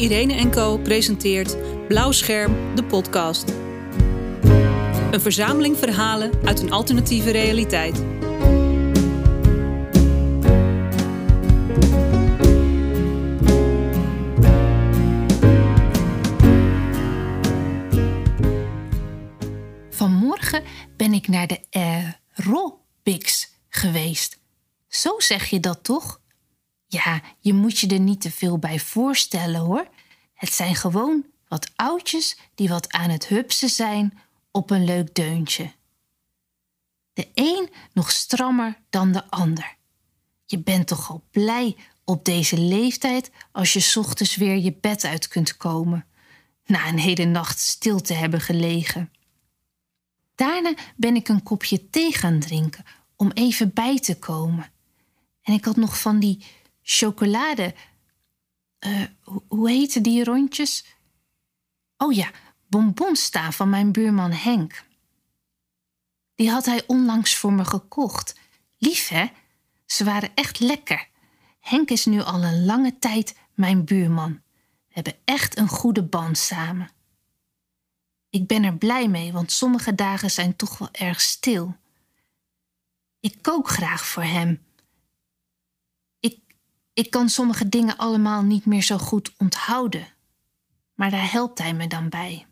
Irene Co presenteert Blauw Scherm, de podcast. Een verzameling verhalen uit een alternatieve realiteit. Vanmorgen ben ik naar de aerobics geweest. Zo zeg je dat toch? Ja, je moet je er niet te veel bij voorstellen hoor. Het zijn gewoon wat oudjes die wat aan het hupsen zijn op een leuk deuntje. De een nog strammer dan de ander. Je bent toch al blij op deze leeftijd als je ochtends weer je bed uit kunt komen, na een hele nacht stil te hebben gelegen. Daarna ben ik een kopje thee gaan drinken om even bij te komen. En ik had nog van die chocolade. Uh, hoe heten die rondjes? Oh ja, bonbons staan van mijn buurman Henk. Die had hij onlangs voor me gekocht. Lief, hè? Ze waren echt lekker. Henk is nu al een lange tijd mijn buurman. We hebben echt een goede band samen. Ik ben er blij mee, want sommige dagen zijn toch wel erg stil. Ik kook graag voor hem ik kan sommige dingen allemaal niet meer zo goed onthouden, maar daar helpt hij me dan bij.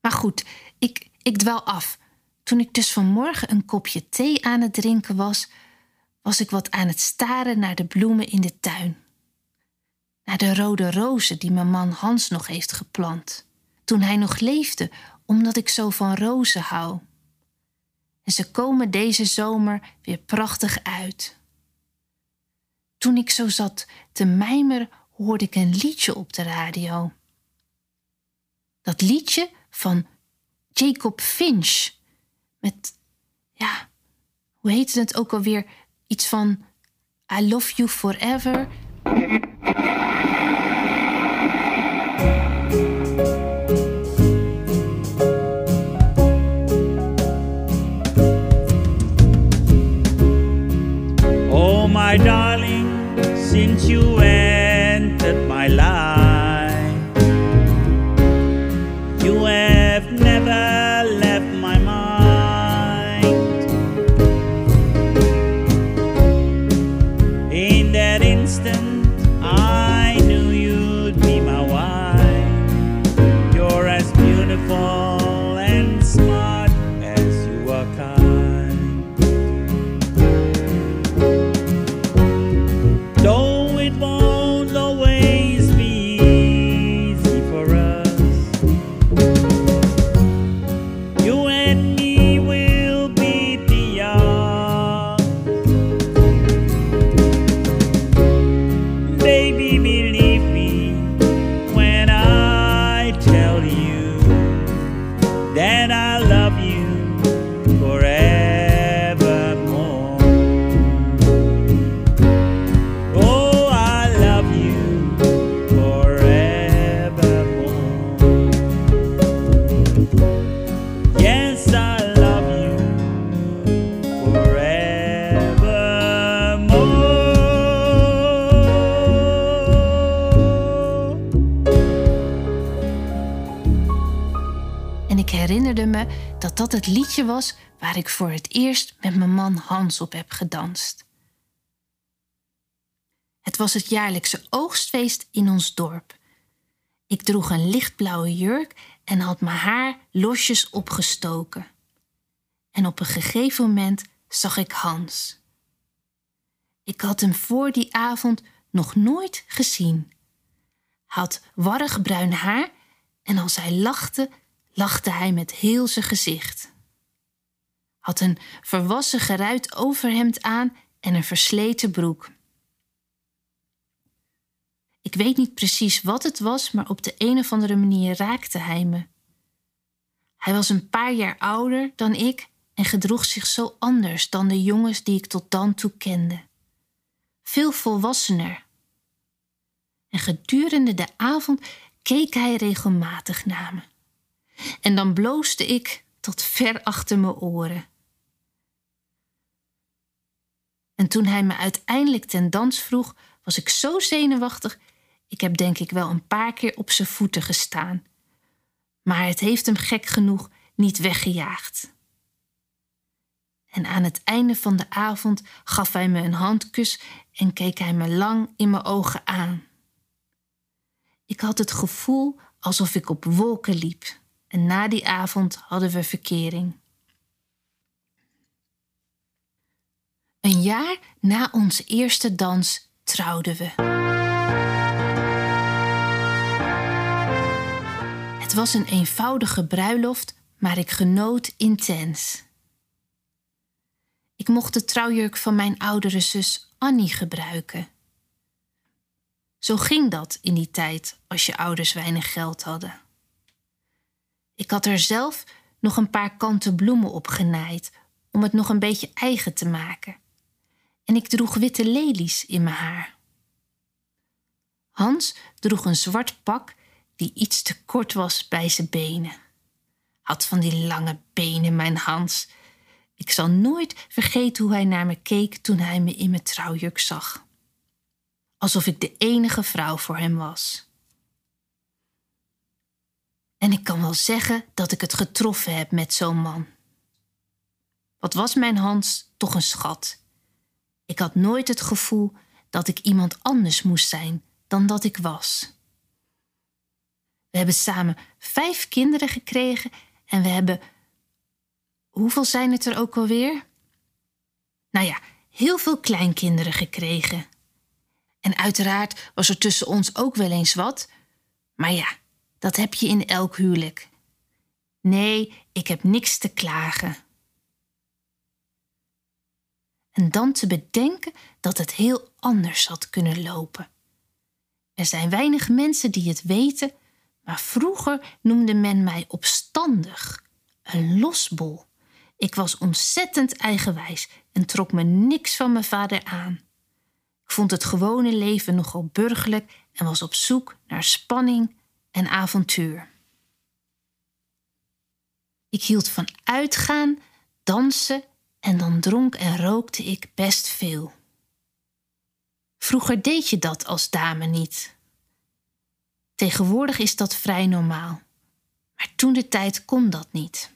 Maar goed, ik, ik af. Toen ik dus vanmorgen een kopje thee aan het drinken was, was ik wat aan het staren naar de bloemen in de tuin. Naar de rode rozen die mijn man Hans nog heeft geplant, toen hij nog leefde, omdat ik zo van rozen hou. En ze komen deze zomer weer prachtig uit. Toen ik zo zat te mijmeren, hoorde ik een liedje op de radio. Dat liedje van Jacob Finch. Met, ja, hoe heette het ook alweer? Iets van I love you forever. Liedje was waar ik voor het eerst met mijn man Hans op heb gedanst. Het was het jaarlijkse oogstfeest in ons dorp. Ik droeg een lichtblauwe jurk en had mijn haar losjes opgestoken. En op een gegeven moment zag ik Hans. Ik had hem voor die avond nog nooit gezien. Hij had warrig bruin haar en als hij lachte, lachte hij met heel zijn gezicht. Had een verwassen geruit overhemd aan en een versleten broek. Ik weet niet precies wat het was, maar op de een of andere manier raakte hij me. Hij was een paar jaar ouder dan ik en gedroeg zich zo anders dan de jongens die ik tot dan toe kende. Veel volwassener. En gedurende de avond keek hij regelmatig naar me. En dan bloosde ik tot ver achter mijn oren. En toen hij me uiteindelijk ten dans vroeg, was ik zo zenuwachtig. Ik heb denk ik wel een paar keer op zijn voeten gestaan. Maar het heeft hem gek genoeg niet weggejaagd. En aan het einde van de avond gaf hij me een handkus en keek hij me lang in mijn ogen aan. Ik had het gevoel alsof ik op wolken liep. En na die avond hadden we verkering. Een jaar na onze eerste dans trouwden we. Het was een eenvoudige bruiloft, maar ik genoot intens. Ik mocht de trouwjurk van mijn oudere zus Annie gebruiken. Zo ging dat in die tijd als je ouders weinig geld hadden. Ik had er zelf nog een paar kanten bloemen op genaaid om het nog een beetje eigen te maken. En ik droeg witte lelies in mijn haar. Hans droeg een zwart pak die iets te kort was bij zijn benen. Had van die lange benen, mijn Hans. Ik zal nooit vergeten hoe hij naar me keek toen hij me in mijn trouwjurk zag. Alsof ik de enige vrouw voor hem was. En ik kan wel zeggen dat ik het getroffen heb met zo'n man. Wat was mijn Hans toch een schat? Ik had nooit het gevoel dat ik iemand anders moest zijn dan dat ik was. We hebben samen vijf kinderen gekregen en we hebben. Hoeveel zijn het er ook alweer? Nou ja, heel veel kleinkinderen gekregen. En uiteraard was er tussen ons ook wel eens wat. Maar ja, dat heb je in elk huwelijk. Nee, ik heb niks te klagen. En dan te bedenken dat het heel anders had kunnen lopen. Er zijn weinig mensen die het weten, maar vroeger noemde men mij opstandig, een losbol. Ik was ontzettend eigenwijs en trok me niks van mijn vader aan. Ik vond het gewone leven nogal burgerlijk en was op zoek naar spanning en avontuur. Ik hield van uitgaan, dansen en dan dronk en rookte ik best veel. Vroeger deed je dat als dame niet. Tegenwoordig is dat vrij normaal, maar toen de tijd kon dat niet.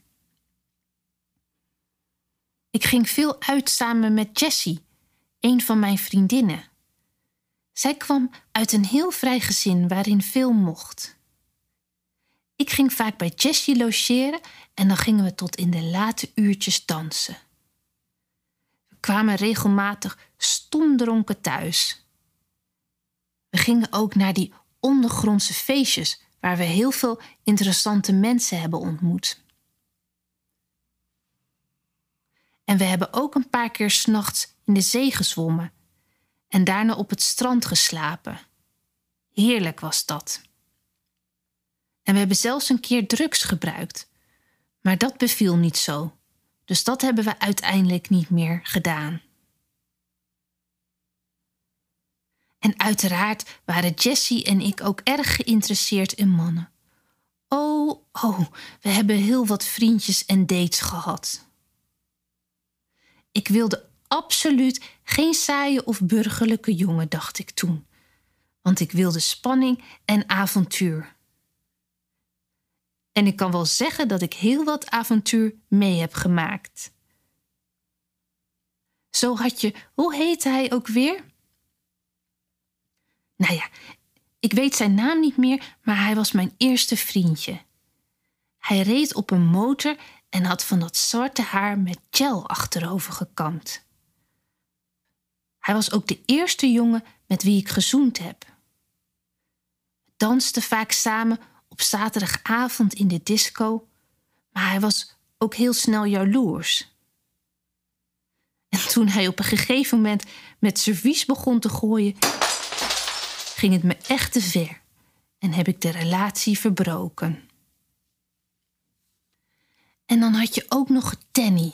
Ik ging veel uit samen met Jessie, een van mijn vriendinnen. Zij kwam uit een heel vrij gezin waarin veel mocht. Ik ging vaak bij Jessie logeren en dan gingen we tot in de late uurtjes dansen. Kwamen regelmatig stomdronken thuis. We gingen ook naar die ondergrondse feestjes waar we heel veel interessante mensen hebben ontmoet. En we hebben ook een paar keer s'nachts in de zee gezwommen en daarna op het strand geslapen. Heerlijk was dat. En we hebben zelfs een keer drugs gebruikt. Maar dat beviel niet zo. Dus dat hebben we uiteindelijk niet meer gedaan. En uiteraard waren Jessie en ik ook erg geïnteresseerd in mannen. Oh, oh, we hebben heel wat vriendjes en dates gehad. Ik wilde absoluut geen saaie of burgerlijke jongen, dacht ik toen. Want ik wilde spanning en avontuur. En ik kan wel zeggen dat ik heel wat avontuur mee heb gemaakt. Zo had je, hoe heette hij ook weer? Nou ja, ik weet zijn naam niet meer, maar hij was mijn eerste vriendje. Hij reed op een motor en had van dat zwarte haar met gel achterover gekamd. Hij was ook de eerste jongen met wie ik gezoend heb. We dansten vaak samen op zaterdagavond in de disco, maar hij was ook heel snel jaloers. En toen hij op een gegeven moment met servies begon te gooien, ging het me echt te ver en heb ik de relatie verbroken. En dan had je ook nog Danny.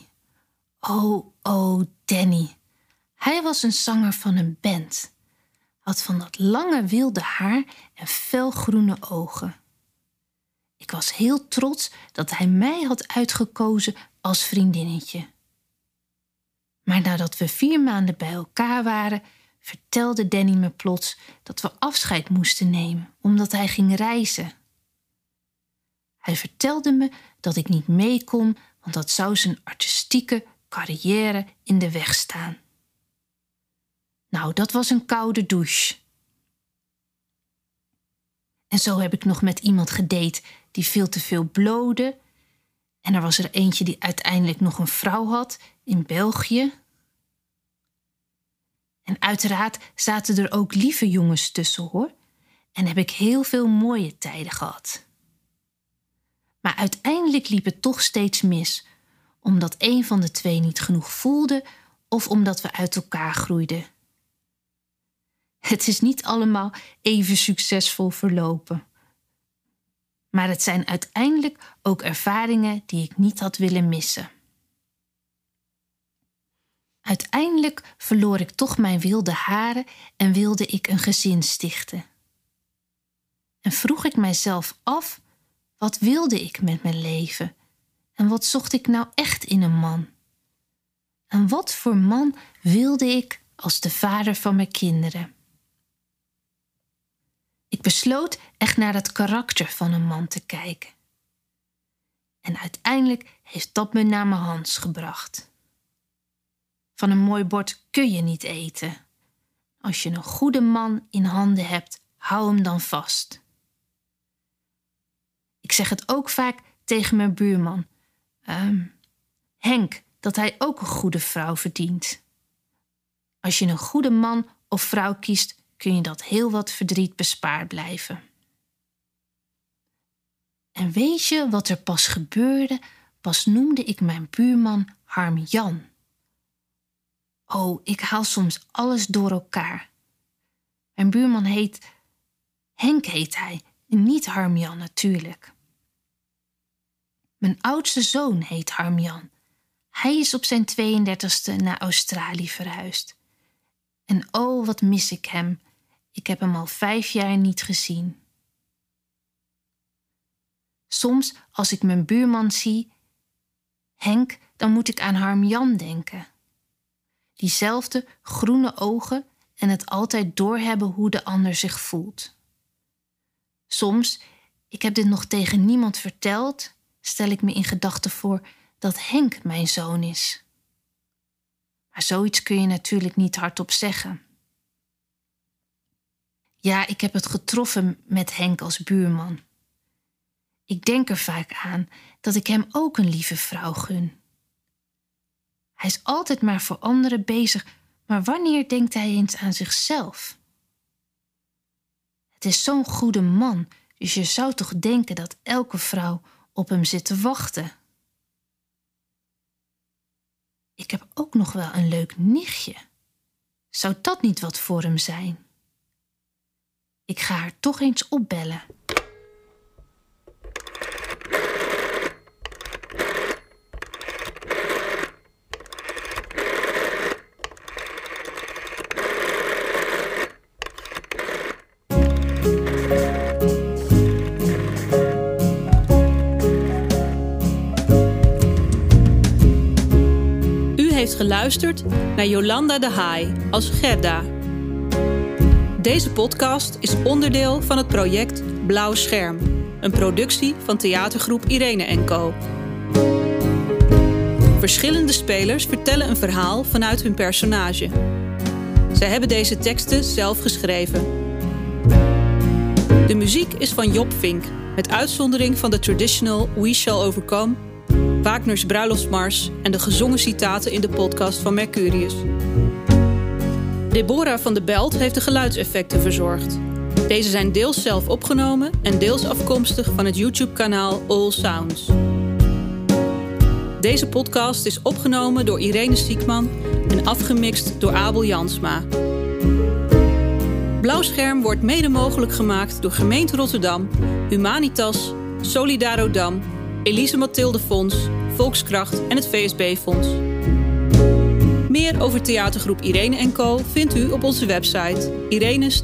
Oh, oh, Danny. Hij was een zanger van een band. Had van dat lange wilde haar en felgroene ogen. Ik was heel trots dat hij mij had uitgekozen als vriendinnetje. Maar nadat we vier maanden bij elkaar waren, vertelde Danny me plots dat we afscheid moesten nemen omdat hij ging reizen. Hij vertelde me dat ik niet mee kon, want dat zou zijn artistieke carrière in de weg staan. Nou, dat was een koude douche. En zo heb ik nog met iemand gedate die veel te veel blode. En er was er eentje die uiteindelijk nog een vrouw had in België. En uiteraard zaten er ook lieve jongens tussen hoor. En heb ik heel veel mooie tijden gehad. Maar uiteindelijk liep het toch steeds mis, omdat een van de twee niet genoeg voelde of omdat we uit elkaar groeiden. Het is niet allemaal even succesvol verlopen. Maar het zijn uiteindelijk ook ervaringen die ik niet had willen missen. Uiteindelijk verloor ik toch mijn wilde haren en wilde ik een gezin stichten. En vroeg ik mijzelf af: wat wilde ik met mijn leven? En wat zocht ik nou echt in een man? En wat voor man wilde ik als de vader van mijn kinderen? Ik besloot echt naar het karakter van een man te kijken. En uiteindelijk heeft dat me naar mijn Hans gebracht. Van een mooi bord kun je niet eten. Als je een goede man in handen hebt, hou hem dan vast. Ik zeg het ook vaak tegen mijn buurman, um, Henk, dat hij ook een goede vrouw verdient. Als je een goede man of vrouw kiest, kun je dat heel wat verdriet bespaard blijven. En weet je wat er pas gebeurde? Pas noemde ik mijn buurman Harm Jan. Oh, ik haal soms alles door elkaar. Mijn buurman heet. Henk heet hij, niet Harmjan natuurlijk. Mijn oudste zoon heet Harmjan. Hij is op zijn 32e naar Australië verhuisd. En oh, wat mis ik hem. Ik heb hem al vijf jaar niet gezien. Soms, als ik mijn buurman zie, Henk, dan moet ik aan Harmjan denken diezelfde groene ogen en het altijd doorhebben hoe de ander zich voelt. Soms, ik heb dit nog tegen niemand verteld, stel ik me in gedachten voor dat Henk mijn zoon is. Maar zoiets kun je natuurlijk niet hardop zeggen. Ja, ik heb het getroffen met Henk als buurman. Ik denk er vaak aan dat ik hem ook een lieve vrouw gun. Hij is altijd maar voor anderen bezig, maar wanneer denkt hij eens aan zichzelf? Het is zo'n goede man, dus je zou toch denken dat elke vrouw op hem zit te wachten. Ik heb ook nog wel een leuk nichtje. Zou dat niet wat voor hem zijn? Ik ga haar toch eens opbellen. Geluisterd naar Jolanda de Haai als Gerda. Deze podcast is onderdeel van het project Blauw Scherm, een productie van theatergroep Irene Co. Verschillende spelers vertellen een verhaal vanuit hun personage. Zij hebben deze teksten zelf geschreven. De muziek is van Job Vink, met uitzondering van de traditional We Shall Overcome Wagner's bruiloftsmars en de gezongen citaten in de podcast van Mercurius. Deborah van de Belt heeft de geluidseffecten verzorgd. Deze zijn deels zelf opgenomen en deels afkomstig van het YouTube-kanaal All Sounds. Deze podcast is opgenomen door Irene Siekman en afgemixt door Abel Jansma. Blauwscherm wordt mede mogelijk gemaakt door Gemeente Rotterdam, Humanitas, Solidarodam Elise Mathilde Fonds, Volkskracht en het VSB Fonds. Meer over theatergroep Irene Co vindt u op onze website irene-n-co.nl.